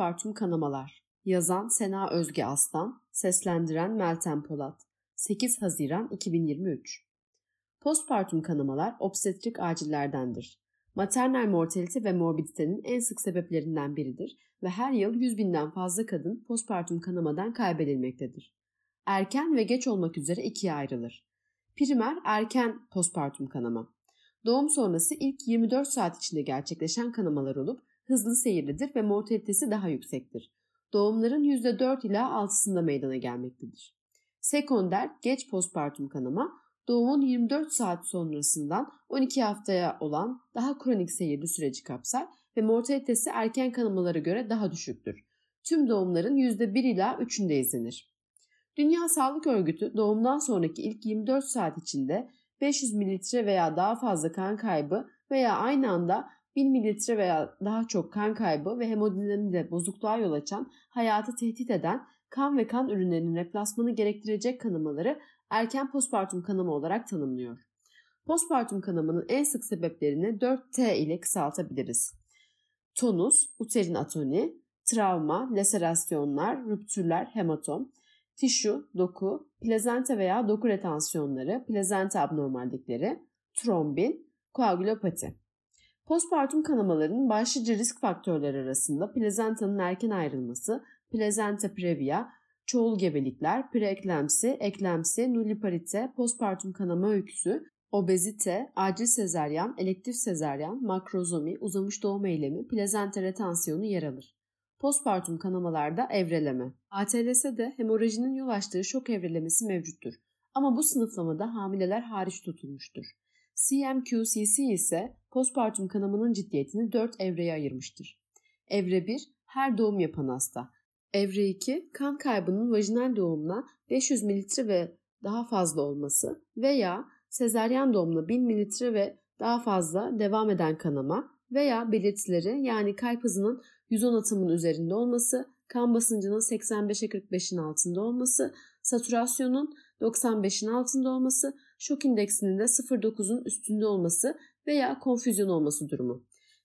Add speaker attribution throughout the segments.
Speaker 1: Postpartum kanamalar. Yazan Sena Özge Aslan, seslendiren Meltem Polat. 8 Haziran 2023. Postpartum kanamalar obstetrik acillerdendir. Maternal mortalite ve morbiditenin en sık sebeplerinden biridir ve her yıl 100 binden fazla kadın postpartum kanamadan kaybedilmektedir. Erken ve geç olmak üzere ikiye ayrılır. Primer erken postpartum kanama. Doğum sonrası ilk 24 saat içinde gerçekleşen kanamalar olup hızlı seyirlidir ve mortalitesi daha yüksektir. Doğumların %4 ila 6'sında meydana gelmektedir. Sekonder geç postpartum kanama doğumun 24 saat sonrasından 12 haftaya olan daha kronik seyirli süreci kapsar ve mortalitesi erken kanamalara göre daha düşüktür. Tüm doğumların %1 ila 3'ünde izlenir. Dünya Sağlık Örgütü doğumdan sonraki ilk 24 saat içinde 500 mililitre veya daha fazla kan kaybı veya aynı anda 1000 mililitre veya daha çok kan kaybı ve hemodinamide bozukluğa yol açan, hayatı tehdit eden kan ve kan ürünlerinin replasmanı gerektirecek kanamaları erken postpartum kanama olarak tanımlıyor. Postpartum kanamanın en sık sebeplerini 4T ile kısaltabiliriz. Tonus, uterin atoni, travma, leserasyonlar, rüptürler, hematom, tişu, doku, plazenta veya doku retansiyonları, plazenta abnormallikleri, trombin, koagülopati. Postpartum kanamaların başlıca risk faktörleri arasında plazantanın erken ayrılması, plazenta previa, çoğul gebelikler, preeklemsi, eklemsi, nulliparite, postpartum kanama öyküsü, obezite, acil sezeryan, elektif sezeryan, makrozomi, uzamış doğum eylemi, plazenta retansiyonu yer alır. Postpartum kanamalarda evreleme. ATLS'de hemorajinin yol açtığı şok evrelemesi mevcuttur. Ama bu sınıflamada hamileler hariç tutulmuştur. CMQCC ise postpartum kanamanın ciddiyetini 4 evreye ayırmıştır. Evre 1 her doğum yapan hasta. Evre 2 kan kaybının vajinal doğumla 500 mililitre ve daha fazla olması veya sezeryan doğumla 1000 mililitre ve daha fazla devam eden kanama veya belirtileri yani kalp hızının 110 atımın üzerinde olması, kan basıncının 85'e 45'in altında olması, satürasyonun 95'in altında olması, şok indeksinin de 0.9'un üstünde olması veya konfüzyon olması durumu.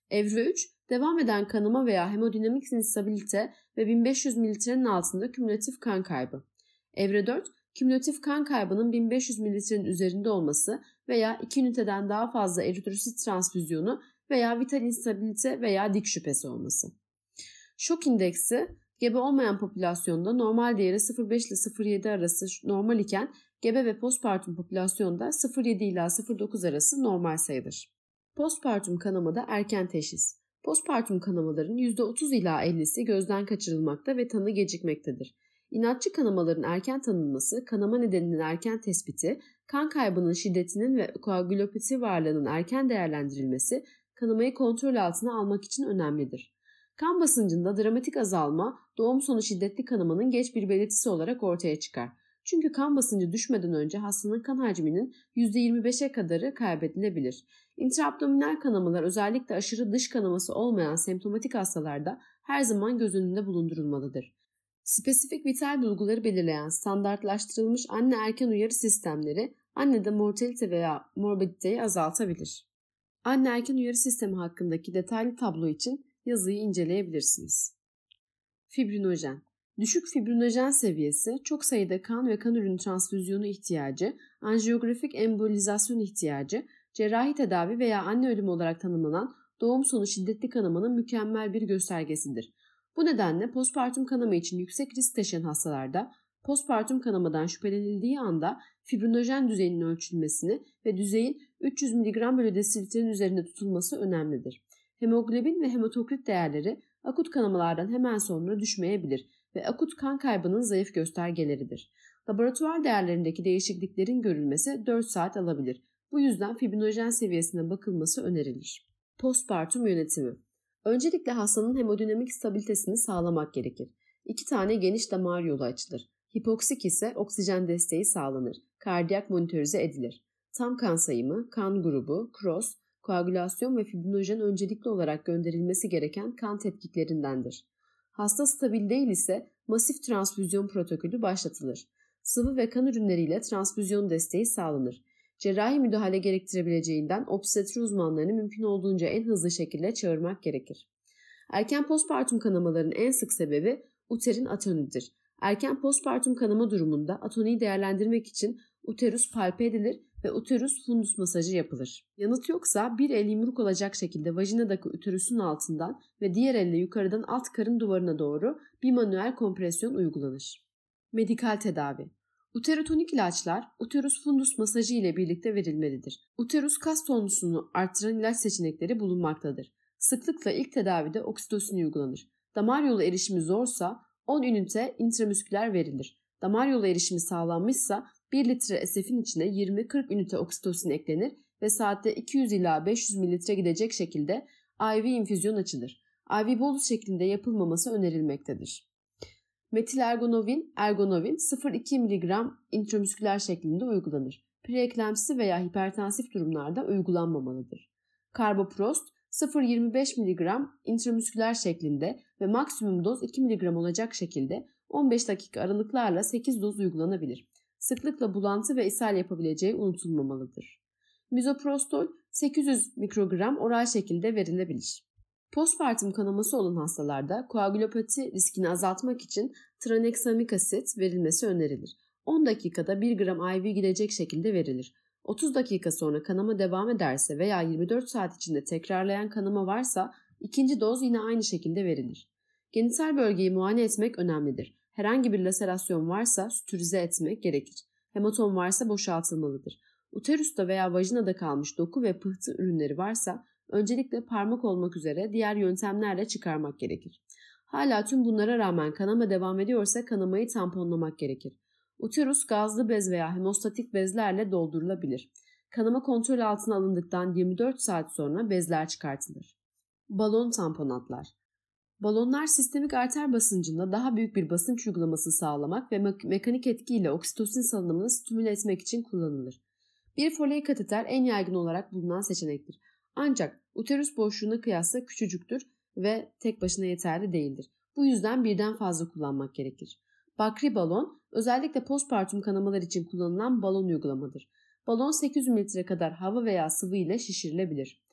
Speaker 1: Evre 3, devam eden kanama veya hemodinamik instabilite ve 1500 mililitrenin altında kümülatif kan kaybı. Evre 4, kümülatif kan kaybının 1500 mililitrenin üzerinde olması veya 2 üniteden daha fazla eritrosit transfüzyonu veya vital instabilite veya dik şüphesi olması. Şok indeksi Gebe olmayan popülasyonda normal değeri 0,5 ile 0,7 arası normal iken gebe ve postpartum popülasyonda 0,7 ila 0,9 arası normal sayılır. Postpartum kanamada erken teşhis. Postpartum kanamaların %30 ila 50'si gözden kaçırılmakta ve tanı gecikmektedir. İnatçı kanamaların erken tanınması, kanama nedeninin erken tespiti, kan kaybının şiddetinin ve koagülopati varlığının erken değerlendirilmesi, kanamayı kontrol altına almak için önemlidir. Kan basıncında dramatik azalma doğum sonu şiddetli kanamanın geç bir belirtisi olarak ortaya çıkar. Çünkü kan basıncı düşmeden önce hastanın kan hacminin %25'e kadarı kaybedilebilir. İntraabdominal kanamalar özellikle aşırı dış kanaması olmayan semptomatik hastalarda her zaman göz önünde bulundurulmalıdır. Spesifik vital bulguları belirleyen standartlaştırılmış anne erken uyarı sistemleri annede mortalite veya morbiditeyi azaltabilir. Anne erken uyarı sistemi hakkındaki detaylı tablo için yazıyı inceleyebilirsiniz. Fibrinojen Düşük fibrinojen seviyesi, çok sayıda kan ve kan ürünü transfüzyonu ihtiyacı, anjiyografik embolizasyon ihtiyacı, cerrahi tedavi veya anne ölümü olarak tanımlanan doğum sonu şiddetli kanamanın mükemmel bir göstergesidir. Bu nedenle postpartum kanama için yüksek risk taşıyan hastalarda postpartum kanamadan şüphelenildiği anda fibrinojen düzeyinin ölçülmesini ve düzeyin 300 mg bölü desilitrenin üzerinde tutulması önemlidir. Hemoglobin ve hematokrit değerleri akut kanamalardan hemen sonra düşmeyebilir ve akut kan kaybının zayıf göstergeleridir. Laboratuvar değerlerindeki değişikliklerin görülmesi 4 saat alabilir. Bu yüzden fibrinojen seviyesine bakılması önerilir. Postpartum yönetimi Öncelikle hastanın hemodinamik stabilitesini sağlamak gerekir. İki tane geniş damar yolu açılır. Hipoksik ise oksijen desteği sağlanır. Kardiyak monitörize edilir. Tam kan sayımı, kan grubu, cross, koagülasyon ve fibrinojen öncelikli olarak gönderilmesi gereken kan tetkiklerindendir. Hasta stabil değil ise masif transfüzyon protokolü başlatılır. Sıvı ve kan ürünleriyle transfüzyon desteği sağlanır. Cerrahi müdahale gerektirebileceğinden obstetri uzmanlarını mümkün olduğunca en hızlı şekilde çağırmak gerekir. Erken postpartum kanamaların en sık sebebi uterin atonidir. Erken postpartum kanama durumunda atoniyi değerlendirmek için uterus palpe edilir ve uterus fundus masajı yapılır. Yanıt yoksa bir el yumruk olacak şekilde vajinadaki uterusun altından ve diğer elle yukarıdan alt karın duvarına doğru bir manuel kompresyon uygulanır. Medikal tedavi Uterotonik ilaçlar uterus fundus masajı ile birlikte verilmelidir. Uterus kas tonusunu arttıran ilaç seçenekleri bulunmaktadır. Sıklıkla ilk tedavide oksitosin uygulanır. Damar yolu erişimi zorsa 10 ünite intramüsküler verilir. Damar yolu erişimi sağlanmışsa 1 litre SF'in içine 20-40 ünite oksitosin eklenir ve saatte 200 ila 500 mililitre gidecek şekilde IV infüzyon açılır. IV bolus şeklinde yapılmaması önerilmektedir. Metil ergonovin, ergonovin 0,2 mg intramüsküler şeklinde uygulanır. Preeklemsi veya hipertansif durumlarda uygulanmamalıdır. Karboprost 0,25 mg intramüsküler şeklinde ve maksimum doz 2 mg olacak şekilde 15 dakika aralıklarla 8 doz uygulanabilir. Sıklıkla bulantı ve ishal yapabileceği unutulmamalıdır. Mizoprostol 800 mikrogram oral şekilde verilebilir. Postpartum kanaması olan hastalarda koagülopati riskini azaltmak için tranexamik asit verilmesi önerilir. 10 dakikada 1 gram IV gidecek şekilde verilir. 30 dakika sonra kanama devam ederse veya 24 saat içinde tekrarlayan kanama varsa ikinci doz yine aynı şekilde verilir. Genital bölgeyi muayene etmek önemlidir. Herhangi bir laserasyon varsa sütürize etmek gerekir. Hematom varsa boşaltılmalıdır. Uterusta veya vajinada kalmış doku ve pıhtı ürünleri varsa öncelikle parmak olmak üzere diğer yöntemlerle çıkarmak gerekir. Hala tüm bunlara rağmen kanama devam ediyorsa kanamayı tamponlamak gerekir. Uterus gazlı bez veya hemostatik bezlerle doldurulabilir. Kanama kontrol altına alındıktan 24 saat sonra bezler çıkartılır. Balon tamponatlar Balonlar sistemik arter basıncında daha büyük bir basınç uygulaması sağlamak ve me- mekanik etkiyle oksitosin salınımını stimüle etmek için kullanılır. Bir foley kateter en yaygın olarak bulunan seçenektir. Ancak uterus boşluğuna kıyasla küçücüktür ve tek başına yeterli değildir. Bu yüzden birden fazla kullanmak gerekir. Bakri balon özellikle postpartum kanamalar için kullanılan balon uygulamadır. Balon 800 ml kadar hava veya sıvı ile şişirilebilir.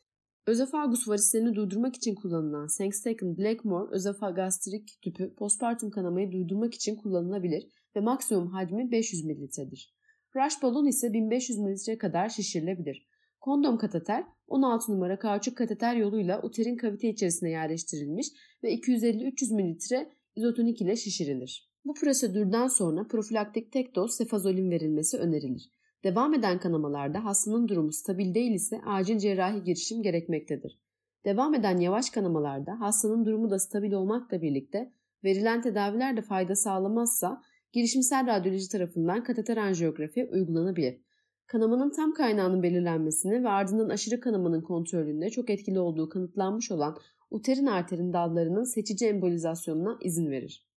Speaker 1: Özofagus varislerini durdurmak için kullanılan Sengstaken Blackmore özofagastrik tüpü postpartum kanamayı durdurmak için kullanılabilir ve maksimum hacmi 500 mililitredir. Rush balon ise 1500 mililitre kadar şişirilebilir. Kondom kateter 16 numara kauçuk kateter yoluyla uterin kavite içerisine yerleştirilmiş ve 250-300 mililitre izotonik ile şişirilir. Bu prosedürden sonra profilaktik tek doz sefazolin verilmesi önerilir. Devam eden kanamalarda hastanın durumu stabil değil ise acil cerrahi girişim gerekmektedir. Devam eden yavaş kanamalarda hastanın durumu da stabil olmakla birlikte verilen tedaviler de fayda sağlamazsa girişimsel radyoloji tarafından kateter anjiyografi uygulanabilir. Kanamanın tam kaynağının belirlenmesine ve ardından aşırı kanamanın kontrolünde çok etkili olduğu kanıtlanmış olan uterin arterin dallarının seçici embolizasyonuna izin verir.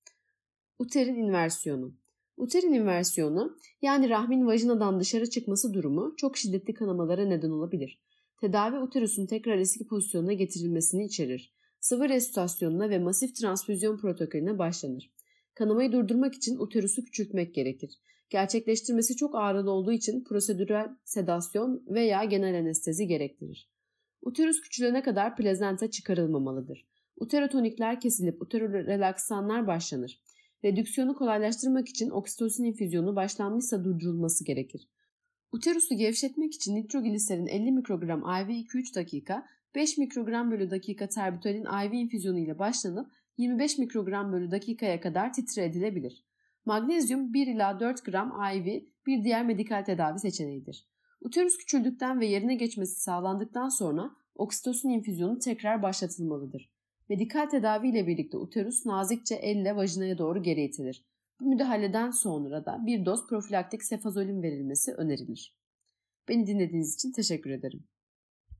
Speaker 1: Uterin inversiyonu Uterin inversiyonu yani rahmin vajinadan dışarı çıkması durumu çok şiddetli kanamalara neden olabilir. Tedavi uterusun tekrar eski pozisyonuna getirilmesini içerir. Sıvı resütasyonuna ve masif transfüzyon protokolüne başlanır. Kanamayı durdurmak için uterusu küçültmek gerekir. Gerçekleştirmesi çok ağrılı olduğu için prosedürel sedasyon veya genel anestezi gerektirir. Uterus küçülene kadar plazenta çıkarılmamalıdır. Uterotonikler kesilip uterorelaksanlar başlanır. Redüksiyonu kolaylaştırmak için oksitosin infüzyonu başlanmışsa durdurulması gerekir. Uterusu gevşetmek için nitrogliserin 50 mikrogram IV 2-3 dakika, 5 mikrogram bölü dakika terbitolin IV infüzyonu ile başlanıp 25 mikrogram bölü dakikaya kadar titre edilebilir. Magnezyum 1 ila 4 gram IV bir diğer medikal tedavi seçeneğidir. Uterus küçüldükten ve yerine geçmesi sağlandıktan sonra oksitosin infüzyonu tekrar başlatılmalıdır. Medikal tedavi ile birlikte uterus nazikçe elle vajinaya doğru geri itilir. Bu müdahaleden sonra da bir doz profilaktik sefazolin verilmesi önerilir. Beni dinlediğiniz için teşekkür ederim.